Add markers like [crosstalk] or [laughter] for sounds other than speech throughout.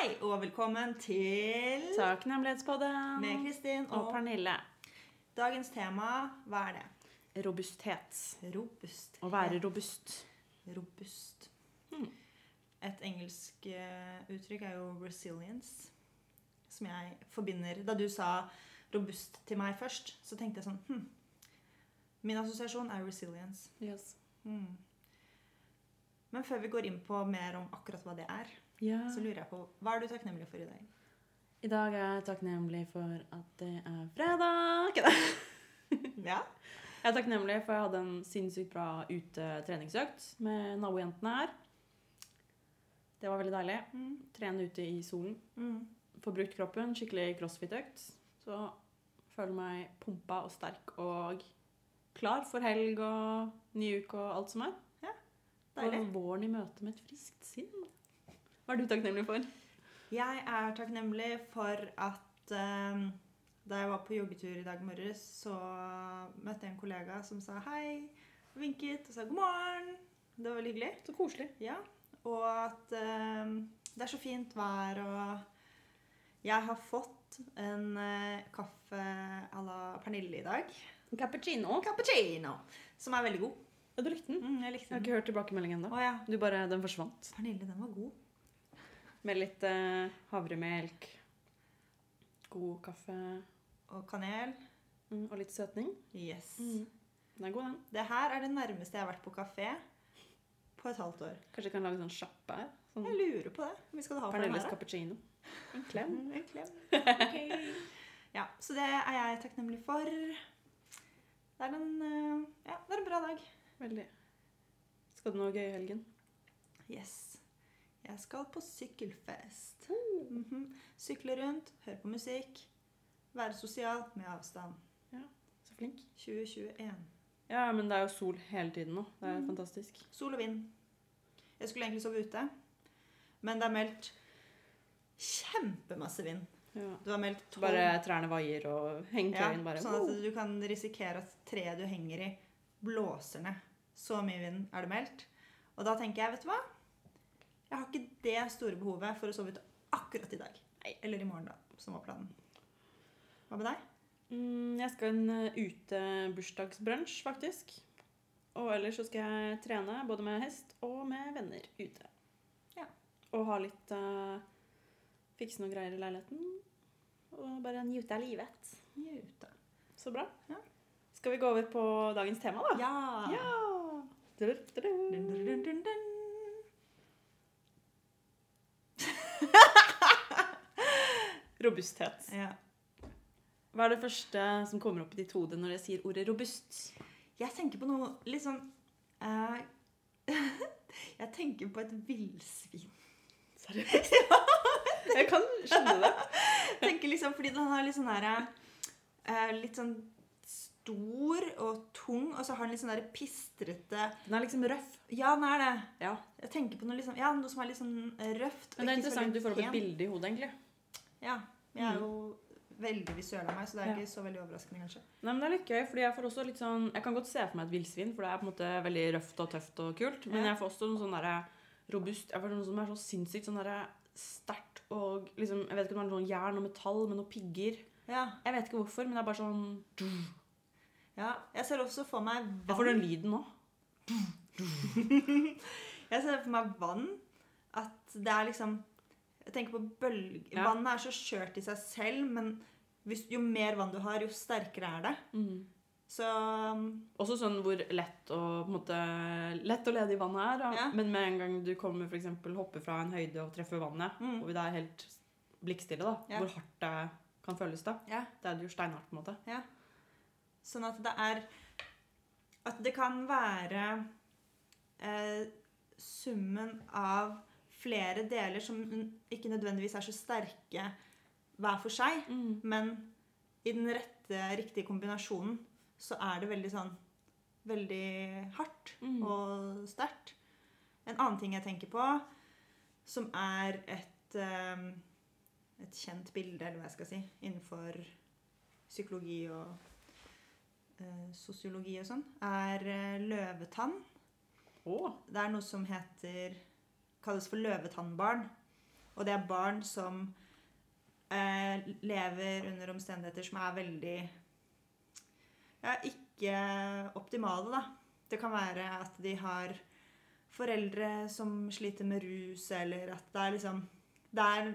Hei og velkommen til Takknemlighetspodden med Kristin og og Pernille. dagens tema, hva er det? Robusthet. Robust. Å være robust. robust. Hmm. Et engelsk eh, uttrykk er jo resilience, som jeg forbinder Da du sa robust til meg først, så tenkte jeg sånn hm. Min assosiasjon er resilience. Yes. Hmm. Men før vi går inn på mer om akkurat hva det er, Ja. så lurer jeg på hva er du takknemlig for i dag? I dag er jeg takknemlig for at det er fredag. Ikke det? [laughs] Ja? Jeg er takknemlig for jeg hadde en sinnssykt bra utetreningsøkt med nabojentene her. Det var veldig deilig. Mm. Trene ute i solen. Mm. Få brukt kroppen. Skikkelig crossfit-økt. Så føler meg pumpa og sterk og klar for helg og ny uke og alt som er. Ja, Deilig. Og våren i møte med et friskt sinn. Hva er du takknemlig for? Jeg er takknemlig for at eh, da jeg var på joggetur i dag morges, så møtte jeg en kollega som sa hei, vinket og sa god morgen. Det var veldig hyggelig. Så koselig. Ja. Og at eh, det er så fint vær, og jeg har fått en uh, kaffe à la Pernille i dag. Cappuccino. Cappuccino. Som er veldig god. Ja, du likte den? Mm, jeg Jeg har ikke hørt tilbakemeldingen ennå. Ja. Du bare, Den forsvant. Pernille, den var god. Med litt eh, havremelk, god kaffe Og kanel. mm, og litt søtning. Yes. Mm. Den er god, den. Det her er det nærmeste jeg har vært på kafé på et halvt år. Kanskje vi kan lage sånn sjappe her? Sånn Jeg lurer på det. Vi skal ha Pernilles cappuccino. [laughs] En klem. Mm, En klem. Ok. Ja, så det er jeg takknemlig for. Det er en, eh, ja, det er en bra dag. Veldig. Skal du noe gøy i helgen? Yes. Jeg skal på sykkelfest. Mhm. Sykle rundt, høre på musikk, være sosial med avstand. Ja, Så flink. 2021. Ja, men det er jo sol hele tiden nå. Det er Mm. fantastisk. Sol og vind. Jeg skulle egentlig sove ute, men det er meldt kjempemasse vind. Ja. Du har meldt Så 12 bare trærne vaier og Ja, hengekøyen bare sånn at du kan risikere at treet du henger i, blåser ned. Så mye vind er det meldt. Og da tenker jeg, vet du hva? Jeg har ikke det store behovet for å sove ute akkurat i dag. Nei. Eller i morgen, da, som var planen. Hva med deg? Mm, jeg skal en uh, utebursdagsbrunsj, faktisk. Og ellers så skal jeg trene både med hest og med venner ute. Ja. Og ha litt uh, Fikse noen greier i leiligheten. Og bare njute av livet. Njute. Så bra. Ja. Skal vi gå over på dagens tema, da? Ja! Ja! Dun, dun, dun, dun, dun. [laughs] Robusthet. ja. Hva er det første som kommer opp i ditt hode når jeg sier ordet robust? Jeg tenker på noe litt sånn eh, [laughs] Jeg tenker på et villsvin. Seriøst? Jeg kan skjønne det. [laughs] Tenker liksom, fordi den har litt sånn her uh, Litt sånn stor og tung, og så har den litt sånn der pistrete Den er liksom røff. Ja, den er det. Ja. Jeg tenker på noe, liksom, ja, noe som er litt sånn røft. Men det er interessant at du får opp et bilde i hodet, egentlig. Ja. Jeg er Mm. jo veldig visuell av meg, så det er Ja. ikke så veldig overraskende, kanskje. Nei, men det er litt gøy, fordi jeg får også litt sånn Jeg kan godt se for meg et villsvin, for det er på en måte veldig røft og tøft og kult. Men Ja. jeg får også noe sånn derre robust Jeg får noe som er så sinnssykt sånn derre sterkt og liksom Jeg vet ikke om det er noe sånn jern og metall med noen pigger. Ja. Jeg vet ikke hvorfor, men det er bare sånn ja. Jeg ser også for meg vann. Jeg får den lyden nå. [laughs] Jeg ser for meg vann. At det er liksom Jeg tenker på bølg... Ja. Vannet er så skjørt i seg selv, men hvis, jo mer vann du har, jo sterkere er det. Mm. Så Også sånn hvor lett og på en måte Lett å lede i vannet er. Da. Ja. Men med en gang du kommer for eksempel, hopper fra en høyde og treffer vannet, Mm. og det er helt blikkstille, da, Ja. hvor hardt det kan føles da. ja. Det er jo steinhardt, på en måte. Sånn at det er At det kan være eh, summen av flere deler som ikke nødvendigvis er så sterke hver for seg, Mm. men i den rette, riktige kombinasjonen så er det veldig sånn Veldig hardt Mm. og sterkt. En annen ting jeg tenker på, som er et eh, et kjent bilde, eller hva jeg skal si, innenfor psykologi og sosiologi og sånn, er eh, løvetann. Oh. Det er noe som heter kalles for løvetannbarn. Og det er barn som eh, lever under omstendigheter som er veldig ja, ikke optimale, da. Det kan være at de har foreldre som sliter med rus, eller at det er liksom det er,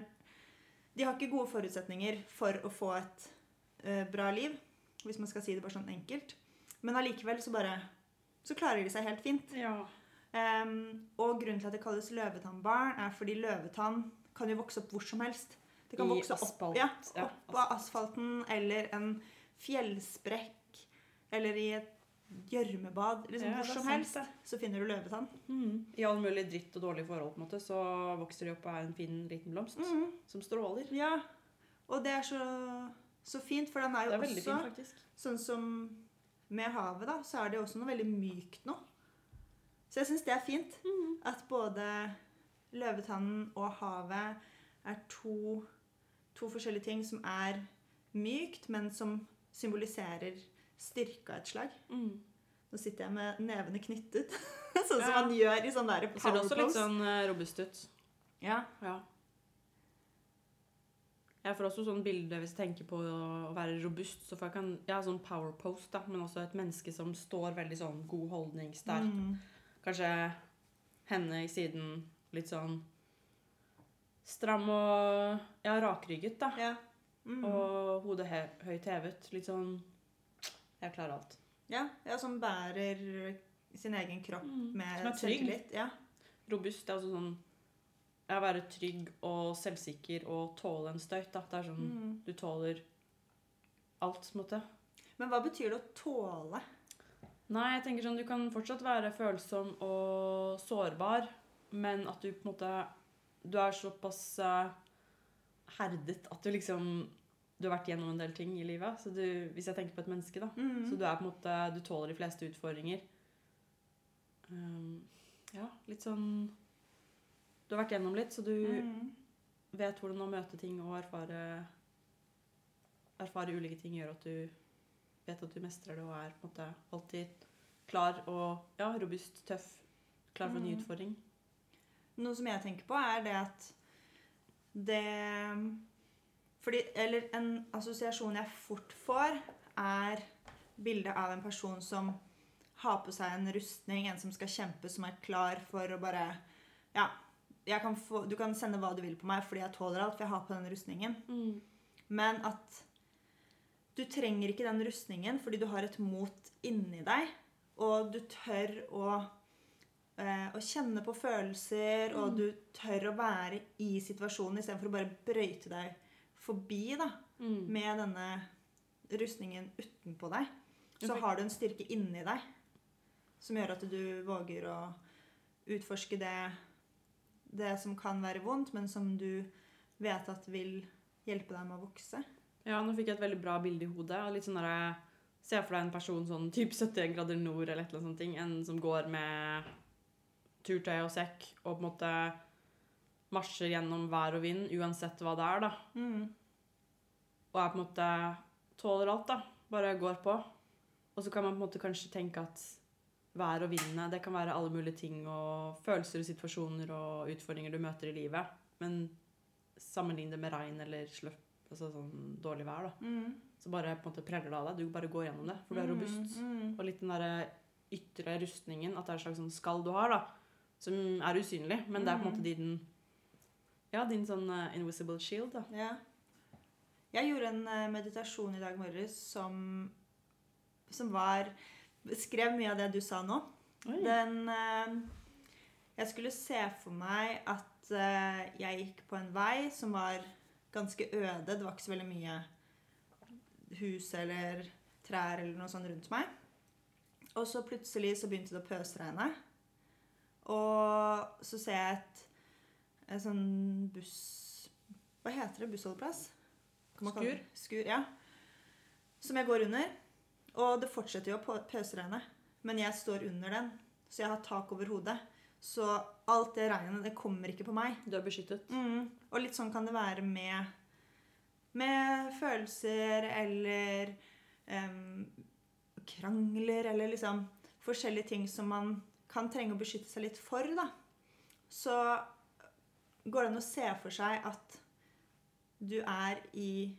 De har ikke gode forutsetninger for å få et eh, bra liv, hvis man skal si det bare sånn enkelt. Men allikevel så bare Så klarer de seg helt fint. Ja. Um, og grunnen til at det kalles løvetannbarn, er fordi løvetann kan jo vokse opp hvor som helst. Det kan I vokse asfalt. opp, Ja, opp av asfalten, eller en fjellsprekk, eller i et gjørmebad. Liksom Ja, hvor som helst så finner du løvetann. Mm. I all mulig dritt og dårlige forhold på en måte, så vokser de opp av en fin liten blomst Mm. som stråler. Ja, og det er så, så fint, for den er jo er også fint, sånn som med havet, da, så er det jo også noe veldig mykt nå. Så jeg syns det er fint. Mm. At både løvetannen og havet er to, to forskjellige ting som er mykt, men som symboliserer styrke av et slag. Mm. Nå sitter jeg med nevene knyttet, [laughs] sånn som Ja. man gjør i sånn der Det ser power også litt sånn eh, robust ut. Ja. Ja. Jeg får også sånn bilde hvis jeg tenker på å være robust. Så får jeg kan, ja, sånn power post, da, men også et menneske som står veldig sånn god holdning, sterk. Mm. Kanskje henne i siden, litt sånn stram og ja, rakrygget, da. ja. Mm. Og hodet he høyt hevet. Litt sånn Jeg klarer alt. ja. Ja, som bærer sin egen kropp Mm. med selvtillit. Ja. Robust. Det er også sånn ja, Være trygg og selvsikker og tåle en støyt. da. Det er sånn Mm. Du tåler alt, på en måte. Men hva betyr det å tåle? Nei, jeg tenker sånn, du kan fortsatt være følsom og sårbar, men at du på en måte Du er såpass eh, herdet at du liksom Du har vært gjennom en del ting i livet. Så du, hvis jeg tenker på et menneske, da Mm. Så du er på en måte Du tåler de fleste utfordringer. Um, ja, litt sånn Du har vært gjennom litt, så du Mm. vet hvordan å møte ting og erfare Erfare ulike ting gjør at du vet at du mestrer det og er på en måte alltid klar og ja, robust, tøff, klar for en ny Mm. utfordring. Noe som jeg tenker på, er det at det fordi, Eller en assosiasjon jeg fort får, er bildet av en person som har på seg en rustning, en som skal kjempe, som er klar for å bare Ja, kan få, du kan sende hva du vil på meg fordi jeg tåler alt, for jeg har på den rustningen. Men at du trenger ikke den rustningen fordi du har et mot inni deg, og du tør å eh, å kjenne på følelser, og Mm. du tør å være i situasjonen istedenfor å bare brøyte deg forbi da, Mm. med denne rustningen utenpå deg. Så har du en styrke inni deg som gjør at du våger å utforske det, det som kan være vondt, men som du vet at vil hjelpe deg med å vokse. Ja, nå fikk jeg et veldig bra bilde i hodet. og litt sånn der, Se for deg en person sånn typ 71 grader nord eller et eller annet sånt. En som går med turtøy og sekk og på en måte marsjer gjennom vær og vind uansett hva det er. da. Mm. Og er på en måte tåler alt, da. Bare går på. Og så kan man på en måte kanskje tenke at vær og vinne, det kan være alle mulige ting og følelser og situasjoner og utfordringer du møter i livet. Men sammenlign det med regn eller sløpp, altså sånn dårlig vær, da. Mm. Så bare på en måte preller det av deg. Du bare går gjennom det, for du er robust. Mm. Og litt den derre ytre rustningen, at det er et slags sånn skall du har, da, som er usynlig, men det er på en måte din Ja, din sånn uh, invisible shield, da. Ja. Jeg gjorde en eh, meditasjon i dag morges som, som var Beskrev mye av det du sa nå. Den eh, Jeg skulle se for meg at eh, jeg gikk på en vei som var ganske øde. Det var ikke så veldig mye hus eller trær eller noe sånt rundt meg. Og så plutselig så begynte det å pøsregne. Og så ser jeg et, et sånn buss Hva heter det? Bussholdeplass? Det? Skur, ja. Som jeg går under. Og det fortsetter jo å på- pøsregne. Men jeg står under den, så jeg har tak over hodet. Så alt det regnet, det kommer ikke på meg. Du er beskyttet. Mm. Og litt sånn kan det være med, med følelser eller um, krangler eller liksom forskjellige ting som man kan trenge å beskytte seg litt for, da. Så går det an å se for seg at du er i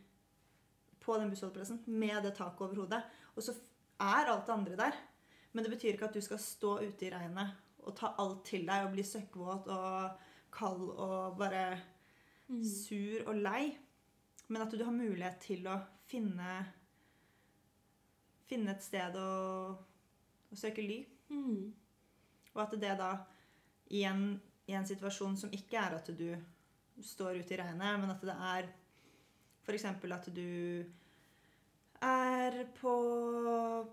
på den bussholdeplassen med det taket over hodet, og så er alt det andre der. Men det betyr ikke at du skal stå ute i regnet og ta alt til deg og bli søkkvåt og kald og bare Mm. sur og lei. Men at du har mulighet til å finne Finne et sted å, å søke ly. Mm. Og at det da i en, i en situasjon som ikke er at du står ute i regnet, men at det er f.eks. at du er på,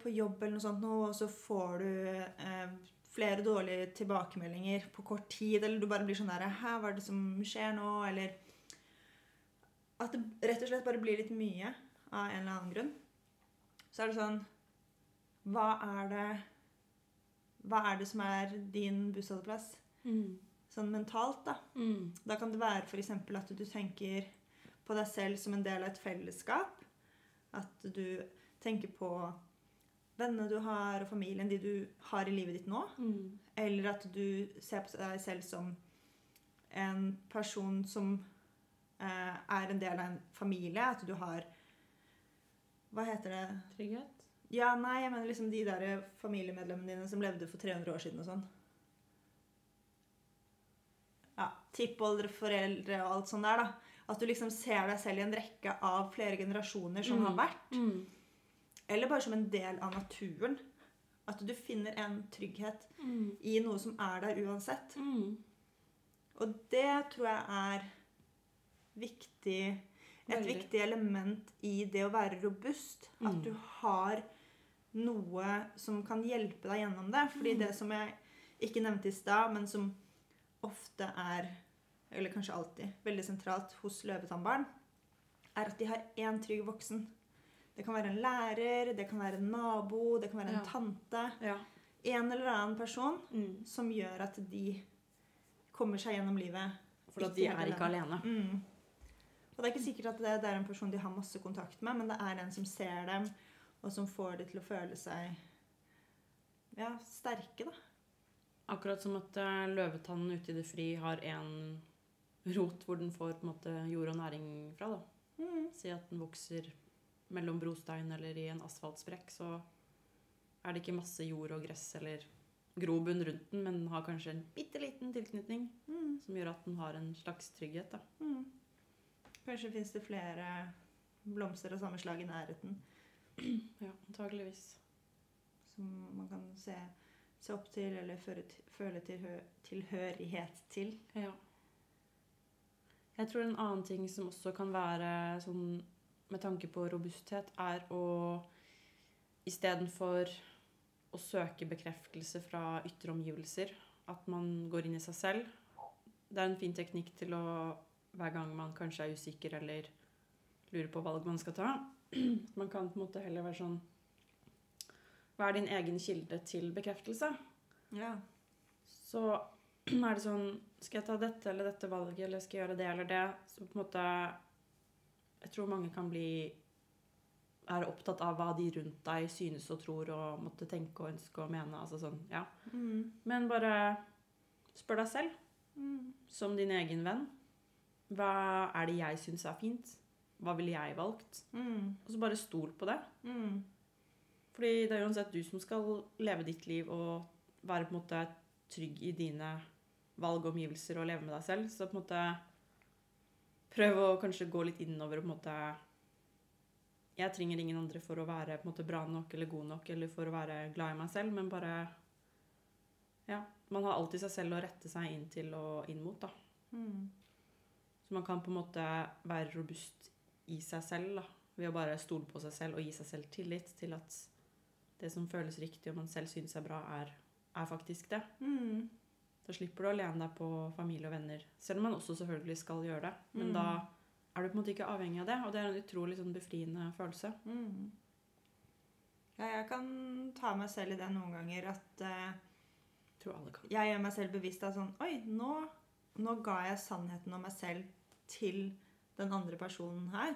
på jobb eller noe sånt nå, og så får du eh, flere dårlige tilbakemeldinger på kort tid, eller du bare blir sånn der Hæ, hva er det som skjer nå? Eller at det rett og slett bare blir litt mye av en eller annen grunn. Så er det sånn Hva er det Hva er det som er din bussholdeplass? Mm. Sånn mentalt, da. Mm. Da kan det være f.eks. at du tenker på deg selv som en del av et fellesskap. At du tenker på vennene du har, og familien, de du har i livet ditt nå. Mm. Eller at du ser på deg selv som en person som eh, er en del av en familie. At du har Hva heter det? Trygghet? Ja, nei, jeg mener liksom de der familiemedlemmene dine som levde for 300 år siden og sånn. Ja, Tippoldeforeldre og alt sånt der, da. At du liksom ser deg selv i en rekke av flere generasjoner som Mm. har vært. Mm. Eller bare som en del av naturen. At du finner en trygghet Mm. i noe som er der uansett. Mm. Og det tror jeg er viktig Et Veldig. viktig element i det å være robust. Mm. At du har noe som kan hjelpe deg gjennom det. Fordi Mm. det som jeg ikke nevnte i stad, men som ofte er, eller kanskje alltid, veldig sentralt hos løvetannbarn, er at de har én trygg voksen. Det kan være en lærer, det kan være en nabo, det kan være en Ja. tante. Ja. En eller annen person Mm. som gjør at de kommer seg gjennom livet. For at de er ikke alene. Mm. Og det er ikke sikkert at det, det er en person de har masse kontakt med, men det er en som ser dem, og som får dem til å føle seg ja, sterke, da. Akkurat som at eh, løvetannen ute i det fri har en rot hvor den får på en måte jord og næring fra. da. Mm. Si at den vokser mellom brostein eller i en asfaltsprekk, så er det ikke masse jord og gress eller grobunn rundt den, men den har kanskje en bitte liten tilknytning Mm. som gjør at den har en slags trygghet. da. Mm. Kanskje fins det flere blomster av samme slag i nærheten [clears throat] Ja, antageligvis. som man kan se, se opp til eller føre, føle tilhø tilhørighet til. Ja. Jeg tror en annen ting som også kan være sånn med tanke på robusthet, er å istedenfor å søke bekreftelse fra ytre omgivelser, at man går inn i seg selv. Det er en fin teknikk til å hver gang man kanskje er usikker eller lurer på valg man skal ta. [clears throat] Man kan på en måte heller være sånn Hva er din egen kilde til bekreftelse? Ja. så er det sånn Skal jeg ta dette eller dette valget, eller skal jeg gjøre det eller det? Så på en måte Jeg tror mange kan bli Er opptatt av hva de rundt deg synes og tror og måtte tenke og ønske og mene. Altså sånn, ja. Mm. Men bare spør deg selv, Mm. som din egen venn. Hva er det jeg syns er fint? Hva ville jeg valgt? Mm. Og så bare stol på det. Mm. Fordi det er uansett du som skal leve ditt liv og være på en måte trygg i dine valg og omgivelser og leve med deg selv. Så på en måte prøv å kanskje gå litt innover og på en måte Jeg trenger ingen andre for å være på en måte bra nok eller god nok eller for å være glad i meg selv, men bare Ja. Man har alltid seg selv å rette seg inn til og inn mot, da. Mm. Så man kan på en måte være robust i seg selv da, ved å bare stole på seg selv og gi seg selv tillit til at det som føles riktig og man selv synes er bra, er, er faktisk det. Mm. Da slipper du å lene deg på familie og venner, selv om man også selvfølgelig skal gjøre det. Men Mm. da er du på en måte ikke avhengig av det, og det er en utrolig sånn befriende følelse. Mm. Ja, jeg kan ta meg selv i det noen ganger at uh, tror alle kan. jeg gjør meg selv bevisst av sånn Oi, nå, nå ga jeg sannheten om meg selv til den andre personen her.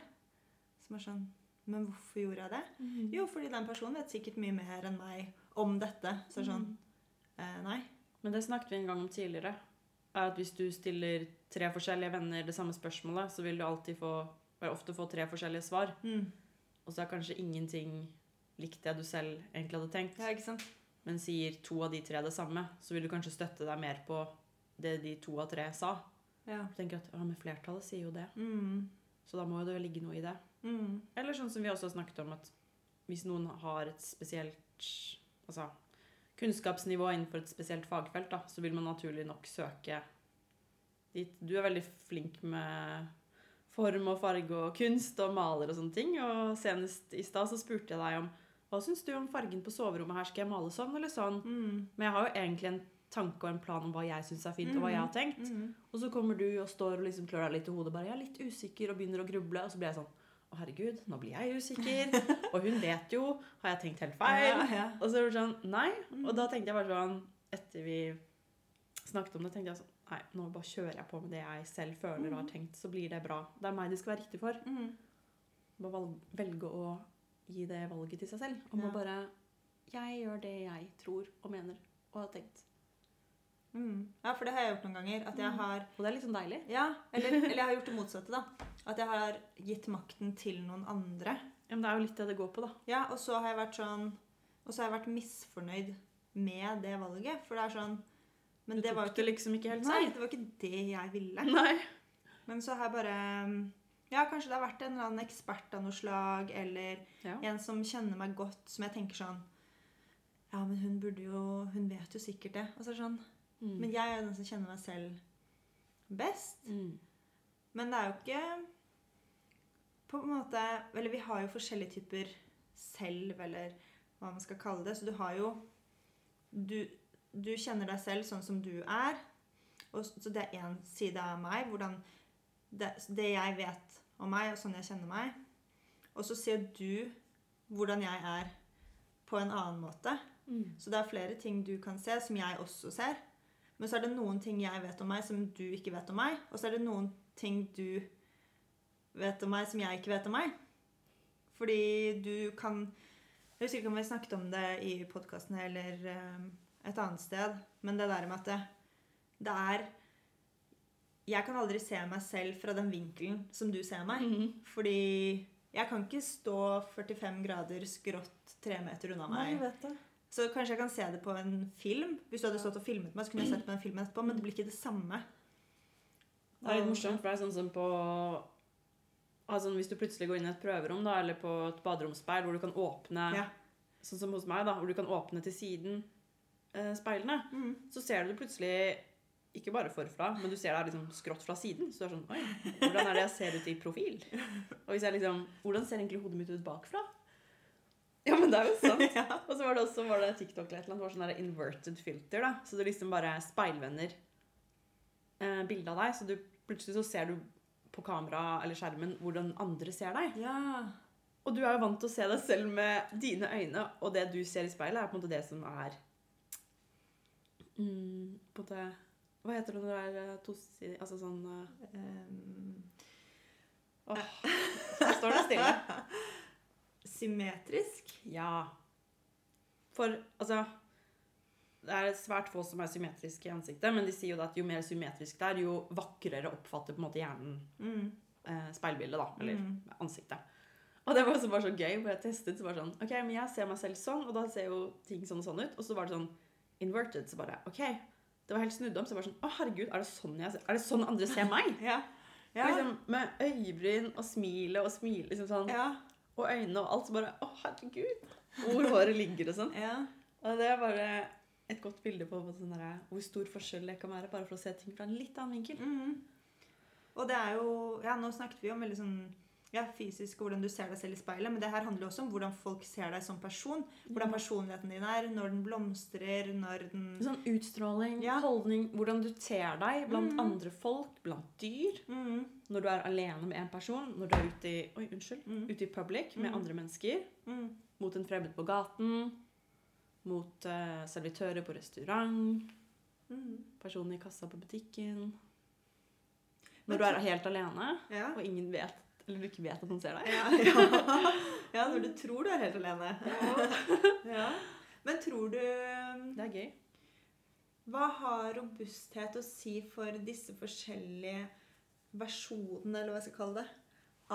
Som er sånn Men hvorfor gjorde jeg det? Jo, fordi den personen vet sikkert mye mer enn meg om dette. Så sånn Mm. eh, Nei. Men det snakket vi en gang om tidligere. er at hvis du stiller tre forskjellige venner det samme spørsmålet, så vil du alltid få, bare ofte få tre forskjellige svar. Mm. Og så er kanskje ingenting likt det du selv egentlig hadde tenkt. Ja, ikke sant? Men sier to av de tre det samme, så vil du kanskje støtte deg mer på det de to av tre sa. Ja. Du tenker at ja, men flertallet sier jo det, Mm. så da må jo det ligge noe i det. Mm. Eller sånn som vi også har snakket om, at hvis noen har et spesielt altså, kunnskapsnivå innenfor et spesielt fagfelt, da, så vil man naturlig nok søke dit. Du er veldig flink med form og farge og kunst og maler og sånne ting. Og senest i stad så spurte jeg deg om hva syns du om fargen på soverommet her? Skal jeg male sånn eller sånn? Mm. Men jeg har jo egentlig en tanke og en plan om hva jeg syns er fint, og hva jeg har tenkt. Mm. Og så kommer du og står og liksom klør deg litt i hodet bare, jeg er litt usikker, og begynner å gruble. Og så blir jeg sånn Å, herregud, nå blir jeg usikker. og hun vet jo. Har jeg tenkt helt feil? Og så er det sånn Nei. Mm. Og da tenkte jeg bare sånn Etter vi snakket om det, tenkte jeg sånn Nei, nå bare kjører jeg på med det jeg selv føler og har tenkt, så blir det bra. Det er meg det skal være riktig for. Mm. Bare velge å gi det valget til seg selv. Om Ja. å bare Jeg gjør det jeg tror og mener og har tenkt. Mm. Ja, for det har jeg gjort noen ganger. At jeg Mm. har Og det er sånn deilig. Ja, eller, [laughs] eller jeg har gjort det motsatte, da. At jeg har gitt makten til noen andre. Ja, men det er jo litt det det går på, da. Ja, og så har jeg vært sånn Og så har jeg vært misfornøyd med det valget. For det er sånn Men Du det var ikke, tok det liksom ikke helt Nei, det var ikke det jeg ville. Nei. Men så har jeg bare Ja, kanskje det har vært en eller annen ekspert av noe slag, eller Ja. en som kjenner meg godt, som jeg tenker sånn Ja, men hun burde jo Hun vet jo sikkert det. Og så er det sånn Mm. Men jeg er den som kjenner meg selv best. Mm. Men det er jo ikke på en måte Eller vi har jo forskjellige typer selv, eller hva man skal kalle det. Så du har jo Du, du kjenner deg selv sånn som du er. Og, så det er én side av meg. Hvordan det, det jeg vet om meg, og sånn jeg kjenner meg. Og så ser du hvordan jeg er på en annen måte. Mm. Så det er flere ting du kan se, som jeg også ser. Men så er det noen ting jeg vet om meg, som du ikke vet om meg. Og så er det noen ting du vet om meg, som jeg ikke vet om meg. Fordi du kan Jeg husker ikke om vi snakket om det i podkasten eller eh, et annet sted, men det der med at det, det er Jeg kan aldri se meg selv fra den vinkelen som du ser meg. Mhm. Fordi jeg kan ikke stå 45 grader skrått tre meter unna Nei, meg. jeg vet det. Så kanskje jeg kan se det på en film. Hvis du hadde stått og filmet meg, så kunne jeg sett på den filmen etterpå, men det blir ikke det samme. Det er litt morsomt, for det er sånn som på altså Hvis du plutselig går inn i et prøverom da, eller på et baderomsspeil hvor du kan åpne Ja. Sånn som hos meg, da, hvor du kan åpne til siden eh, speilene, Mm. så ser du plutselig ikke bare forfra, men du ser deg liksom skrått fra siden. Så du er sånn Oi, hvordan er det jeg ser ut i profil? [laughs] Og hvis jeg liksom Hvordan ser egentlig hodet mitt ut bakfra? Ja, men det er jo sant. [laughs] ja. Og så var det også var det TikTok eller et eller annet, var sånn der inverted filter, da. Så du liksom bare speilvender eh, bildet av deg, så du plutselig så ser du på kamera eller skjermen hvordan andre ser deg. ja. Og du er jo vant til å se deg selv med dine øyne, og det du ser i speilet, er på en måte det som er mm, på en måte Hva heter det når det er eh, tosidig Altså sånn uh, um. Åh, så står det stille. [laughs] symmetrisk. Ja. For altså Det er svært få som er symmetriske i ansiktet, men de sier jo at jo mer symmetrisk det er, jo vakrere oppfatter på en måte hjernen Mm. eh, speilbildet, da. Eller Mm. ansiktet. Og det var også bare så gøy, for jeg testet så bare sånn Ok, men jeg ser meg selv sånn, og da ser jo ting sånn og sånn ut. Og så var det sånn inverted, så bare OK. Det var helt snudd om. Så jeg var sånn Å, herregud, er det sånn jeg ser Er det sånn andre ser meg? [laughs] Ja. Ja. Liksom, med øyebryn og smilet og smile, liksom sånn. ja. Og øynene og alt. Så bare Å, herregud. Hvor håret ligger og sånn. [laughs] ja. Og det er bare et godt bilde på på sånn der, hvor stor forskjell det kan være, bare for å se ting fra en litt annen vinkel. Mm. Og det er jo Ja, nå snakket vi om veldig sånn ja, fysisk og hvordan du ser deg selv i speilet, men det her handler også om hvordan folk ser deg som person. Hvordan personligheten din er, når den blomstrer, når den Sånn utstråling, Ja. holdning, hvordan du ter deg blant Mm. andre folk, blant dyr. Mm. Når du er alene med en person, når du er ute i, oi, unnskyld, Mm. ute i public med Mm. andre mennesker, Mhm. mot en fremmed på gaten, mot uh, servitører på restaurant, Mhm. personen i kassa på butikken. Når du er helt alene, Ja. og ingen vet, eller du ikke vet at noen ser deg. Ja, [laughs] ja. ja, når du tror du er helt alene. Ja. Men tror du Det er gøy. Hva har robusthet å si for disse forskjellige versjonene, eller hva jeg skal kalle det,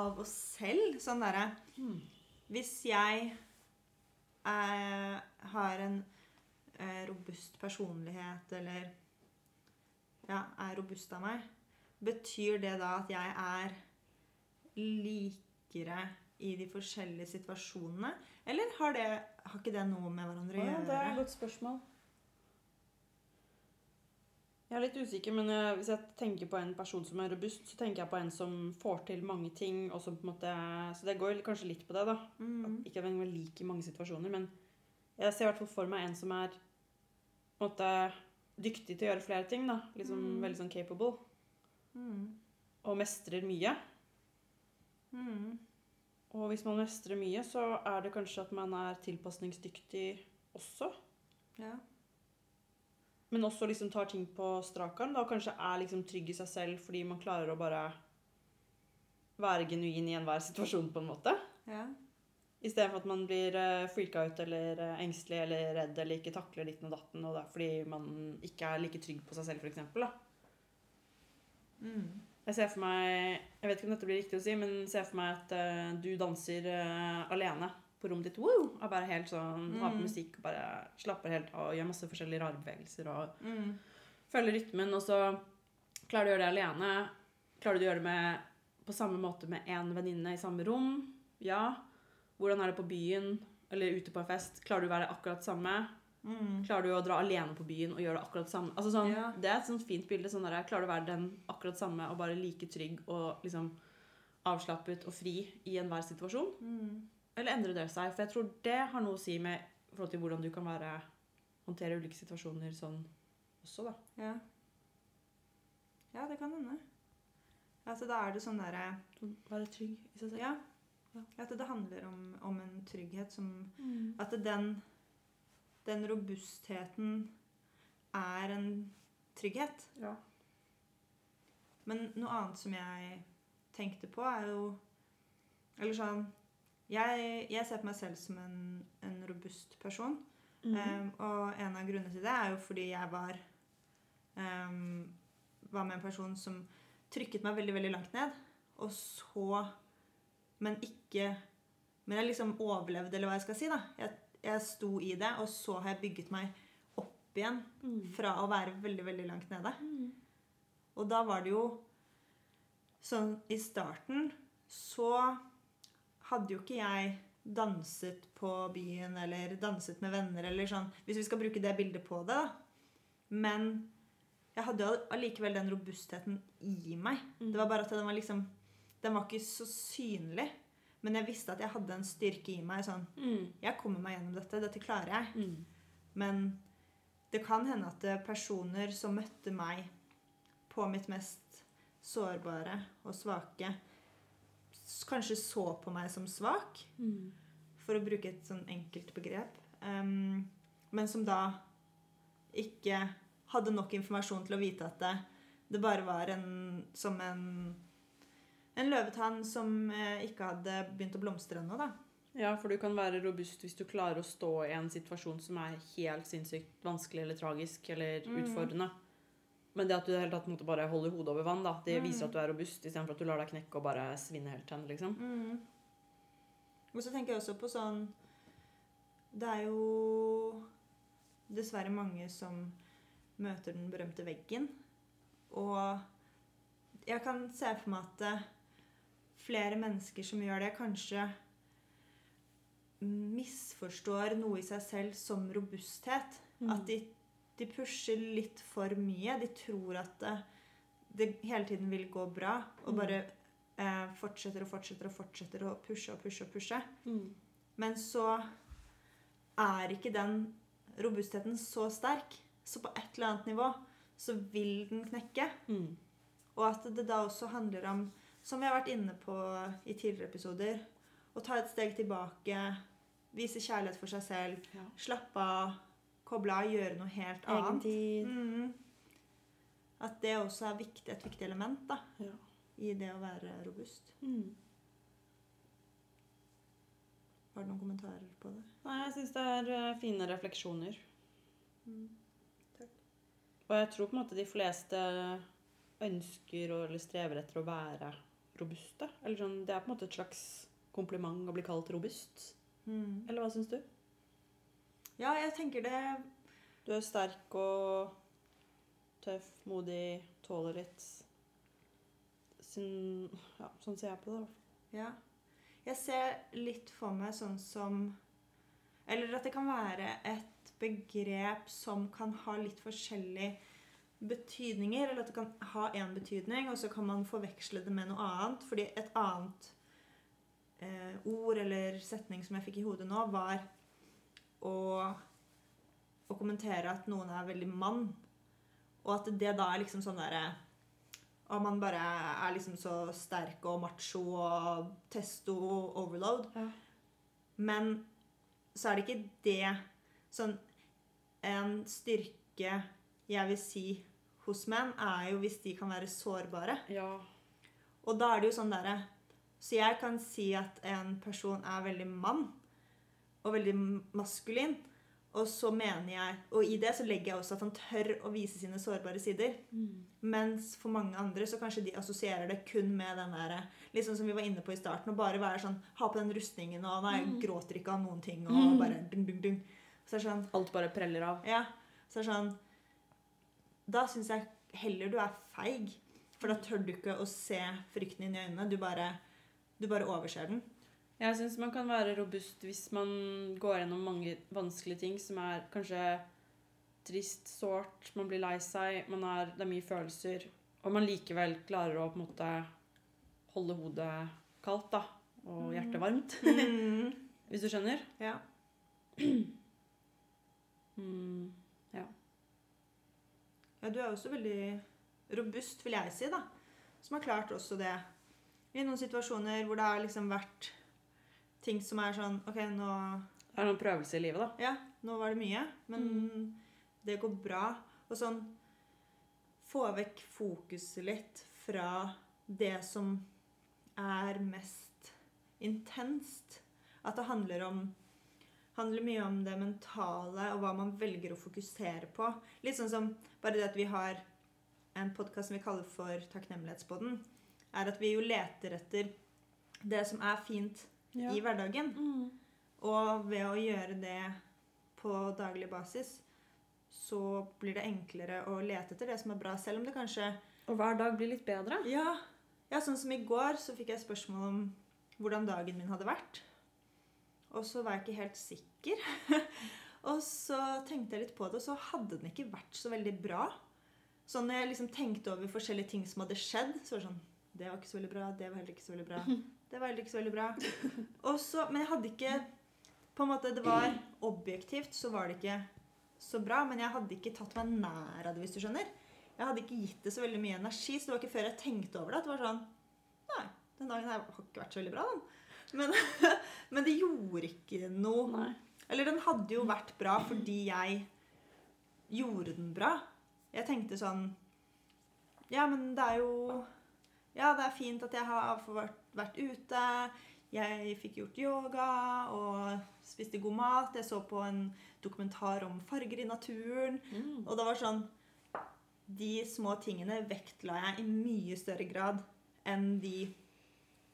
av oss selv? Sånn derre Mm. Hvis jeg er, har en eh, robust personlighet, eller ja, er robust av meg, betyr det da at jeg er likere i de forskjellige situasjonene? Eller har, det, har ikke det noe med hverandre å Ja, gjøre? det er et godt spørsmål. Jeg er litt usikker, men eh, hvis jeg tenker på en person som er robust, så tenker jeg på en som får til mange ting, og som på en måte Så det går kanskje litt på det, da. Mm. Ikke at jeg liker i mange situasjoner, men jeg ser i hvert fall for meg en som er på en måte dyktig til å gjøre flere ting, da. Liksom Mm. veldig sånn capable. Mm. Og mestrer mye. Mm. Og hvis man mestrer mye, så er det kanskje at man er tilpasningsdyktig også. Ja. Men også liksom tar ting på strak arm. Og kanskje er liksom trygg i seg selv fordi man klarer å bare være genuin i enhver situasjon, på en måte. ja. Istedenfor at man blir uh, freaka ut eller eh, engstelig eller redd eller ikke takler ditten og datten. Og det er fordi man ikke er like trygg på seg selv, f.eks. Mm. Jeg ser for meg Jeg vet ikke om dette blir riktig å si, men ser for meg at uh, du danser uh, alene på rommet ditt. Woo! Og bare helt sånn Har på Mm. musikk og bare slapper helt av og gjør masse forskjellige rare bevegelser. og Mm. følger rytmen, og så klarer du å gjøre det alene. Klarer du å gjøre det med, på samme måte med en venninne i samme rom? Ja. Hvordan er det på byen eller ute på en fest? Klarer du å være akkurat samme? Mm. Klarer du å dra alene på byen og gjøre det akkurat samme? Altså sånn, Ja. Det er et sånt fint bilde. Sånn der, klarer du å være den akkurat samme og bare like trygg og liksom avslappet og fri i enhver situasjon? Mm. Eller endrer det seg? For jeg tror det har noe å si med forhold til hvordan du kan være, håndtere ulike situasjoner sånn også, da. Ja. Ja, det kan hende. Altså, da er det sånn derre Være trygg i seg selv. Ja. Ja. At det handler om, om en trygghet som Mm. At den, den robustheten er en trygghet. Ja. Men noe annet som jeg tenkte på, er jo Eller sånn Jeg, jeg ser på meg selv som en, en robust person. Mm. Um, og en av grunnene til det er jo fordi jeg var um, Var med en person som trykket meg veldig, veldig langt ned. Og så Men ikke Men jeg liksom overlevde, eller hva jeg skal si. da. Jeg, jeg sto i det, og så har jeg bygget meg opp igjen Mm. fra å være veldig, veldig langt nede. Mm. Og da var det jo sånn I starten så hadde jo ikke jeg danset på byen eller danset med venner eller sånn, hvis vi skal bruke det bildet på det, da. Men jeg hadde jo allikevel den robustheten i meg. Mm. Det var bare at den var liksom Den var ikke så synlig. Men jeg visste at jeg hadde en styrke i meg. sånn, Mm. Jeg kommer meg gjennom dette. Dette klarer jeg. Mm. Men det kan hende at er personer som møtte meg på mitt mest sårbare og svake, kanskje så på meg som svak, Mm. for å bruke et sånn enkelt begrep, um, men som da ikke hadde nok informasjon til å vite at det, det bare var en, som en, en løvetann som eh, ikke hadde begynt å blomstre ennå, da. Ja, for du kan være robust hvis du klarer å stå i en situasjon som er helt sinnssykt vanskelig eller tragisk eller Mm. utfordrende. Men det at du i hele tatt måtte bare holder hodet over vann, da, det Mm. viser at du er robust, istedenfor at du lar deg knekke og bare svinne helt hen, liksom. Mm. Og så tenker jeg også på sånn Det er jo dessverre mange som møter den berømte veggen. Og jeg kan se for meg at eh, flere mennesker som gjør det, kanskje misforstår noe i seg selv som robusthet. Mm. At de, de pusher litt for mye. De tror at det, det hele tiden vil gå bra, og Mm. bare eh, fortsetter og fortsetter og fortsetter å pushe og pushe og pushe. Mm. Men så er ikke den robustheten så sterk. Så på et eller annet nivå så vil den knekke. Mm. Og at det da også handler om, som vi har vært inne på i tidligere episoder, å ta et steg tilbake, vise kjærlighet for seg selv, Ja. slappe av, koble av, gjøre noe helt annet. Mhm. At det også er viktig, et viktig element da, Ja. i det å være robust. Mm. Har du noen kommentarer på det? Nei, jeg syns det er eh, fine refleksjoner. Mm. Takk. Og jeg tror på en måte de fleste ønsker og, eller strever etter å være robuste. Eller sånn, det er på en måte et slags kompliment å bli kalt robust. Mm. Eller hva syns du? Ja, jeg tenker det Du er sterk og tøff, modig, tåler litt sin, Ja, sånn ser jeg på det. da. Ja. Jeg ser litt for meg sånn som Eller at det kan være et begrep som kan ha litt forskjellige betydninger. Eller at det kan ha én betydning, og så kan man forveksle det med noe annet. Fordi et annet eh, ord eller setning som jeg fikk i hodet nå, var å, å kommentere at noen er veldig mann. Og at det da er liksom sånn derre og man bare er liksom så sterk og macho og testo-overload. Ja. Men så er det ikke det sånn En styrke jeg vil si hos menn, er jo hvis de kan være sårbare. Ja. Og da er det jo sånn derre Så jeg kan si at en person er veldig mann og veldig maskulin. Og så mener jeg Og i det så legger jeg også at han tør å vise sine sårbare sider. Mens for mange andre så kanskje de assosierer det kun med den der sånn som vi var inne på i starten. Å bare være sånn Ha på den rustningen, og nei, Mm. gråter ikke av noen ting. Og Mm. bare dung, dung, dung. Så er det sånn Alt bare preller av. Ja. Så er det sånn Da syns jeg heller du er feig. For da tør du ikke å se frykten inn i øynene. Du bare, du bare overser den. Jeg syns man kan være robust hvis man går gjennom mange vanskelige ting som er kanskje trist, sårt, man blir lei seg, man er, det er mye følelser, og man likevel klarer å på en måte holde hodet kaldt da, og hjertet varmt, [laughs] Mm. hvis du skjønner. Ja. [clears throat] Mm. Ja, du er også veldig robust, vil jeg si, da. Som har klart også det. I noen situasjoner hvor det har liksom vært ting som er sånn OK, nå Det er noen prøvelser i livet, da. Ja, nå var det mye, men det går bra. Og sånn Få vekk fokuset litt fra det som er mest intenst. At det handler om handler mye om det mentale og hva man velger å fokusere på. Litt sånn som bare det at vi har en podkast som vi kaller for Takknemlighetsboden, er at vi jo leter etter det som er fint i hverdagen. Mm. Og ved å gjøre det på daglig basis, så blir det enklere å lete etter det som er bra, selv om det kanskje Og hver dag blir litt bedre. Ja, ja sånn som i går så fikk jeg spørsmål om hvordan dagen min hadde vært. Og så var jeg ikke helt sikker. [laughs] og så tenkte jeg litt på det, og så hadde den ikke vært så veldig bra. Så når jeg liksom tenkte over forskjellige ting som hadde skjedd, så var det sånn Det var ikke så veldig bra. Det var heller ikke så veldig bra. [laughs] Det var heller ikke så veldig bra. Og så, men jeg hadde ikke På en måte, det var objektivt, så var det ikke så bra, men jeg hadde ikke tatt meg nær av det, hvis du skjønner. Jeg hadde ikke gitt det så veldig mye energi, så det var ikke før jeg tenkte over det, at det var sånn Nei, den dagen her har ikke vært så veldig bra, den. Men, [laughs] men det gjorde ikke noe. Nei. Eller den hadde jo vært bra fordi jeg gjorde den bra. Jeg tenkte sånn Ja, men det er jo Ja, det er fint at jeg har vært, vært ute. Jeg fikk gjort yoga og spiste god mat. Jeg så på en dokumentar om farger i naturen. Mm. Og det var sånn De små tingene vektla jeg i mye større grad enn de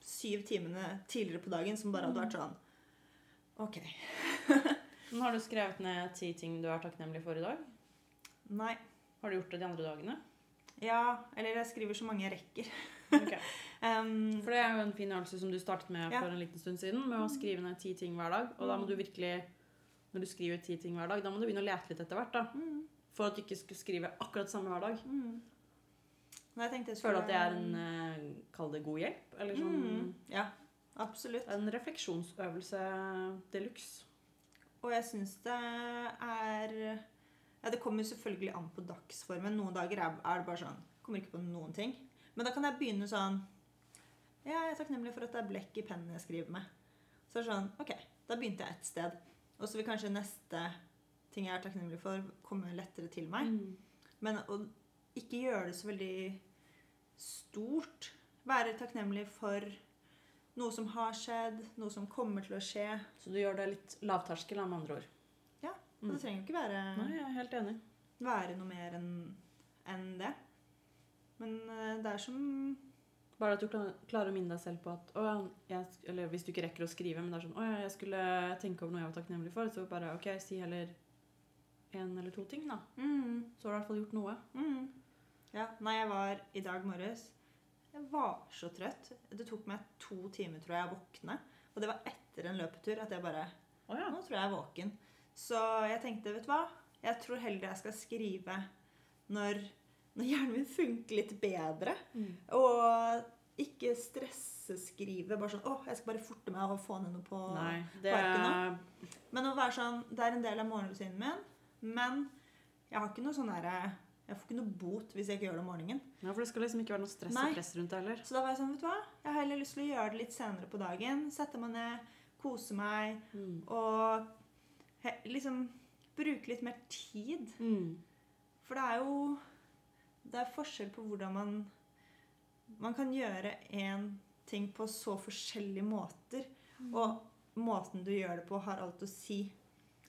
syv timene tidligere på dagen som bare hadde vært sånn OK. [laughs] Men har du skrevet ned ti ting du er takknemlig for i dag? Nei. Har du gjort det de andre dagene? Ja, eller jeg skriver så mange jeg rekker. Ok. [laughs] Um, For det er jo en fin øvelse som du startet med Ja. for en liten stund siden, med å skrive ned ti ting hver dag. Og da må du virkelig, når du skriver ti ting hver dag, da må du begynne å lete litt etter hvert, da. mm, For at du ikke skal skrive akkurat samme hver dag. mm. Nei, jeg tenkte jeg Føler at det er en, eh, kall det god hjelp, eller sånn, mm, Ja, absolutt. en refleksjonsøvelse de luxe. Og jeg syns det er Ja, det kommer selvfølgelig an på dagsformen. Noen dager er, det bare sånn Kommer ikke på noen ting. Men da kan jeg begynne sånn Ja, jeg er takknemlig for at det er blekk i pennen jeg skriver med. Så er det sånn OK, da begynte jeg et sted. Og så vil kanskje neste ting jeg er takknemlig for, komme lettere til meg. Mm. Men å ikke gjøre det så veldig stort. Være takknemlig for noe som har skjedd, noe som kommer til å skje. Så du gjør det litt lavterskel, med andre ord. Ja. Og det trenger jo ikke være Nei, jeg er helt enig. være noe mer enn en det. Men eh, det er som Bare at du klarer å minne deg selv på at jeg, Eller hvis du ikke rekker å skrive, men det er sånn Å ja, jeg skulle tenke over noe jeg var takknemlig for. Så bare OK, si heller én eller to ting, da. mm, Så har du i hvert fall gjort noe. mm. Ja, nei, jeg var i dag morges Jeg var så trøtt. Det tok meg to timer, tror jeg, å våkne. Og det var etter en løpetur at jeg bare oh, ja. Nå tror jeg jeg er våken. Så jeg tenkte, vet du hva? Jeg tror heller jeg skal skrive når, når hjernen min funker litt bedre. Mm. Og ikke stresseskrive. Bare sånn Å, jeg skal bare forte meg å få ned noe på Nei, det parken Men å være sånn Det er en del av morgenrutinen min, men jeg har ikke noe sånn derre Jeg får ikke noe bot hvis jeg ikke gjør det om morgenen. Ja, for det skal liksom ikke være noe stress Nei. og press rundt det heller. Så da var jeg sånn, vet du hva? Jeg har heller lyst til å gjøre det litt senere på dagen. Sette meg ned, kose meg Mm. og he, liksom bruke litt mer tid. Mm. For det er jo Det er forskjell på hvordan man Man kan gjøre én ting på så forskjellige måter. Og måten du gjør det på, har alt å si.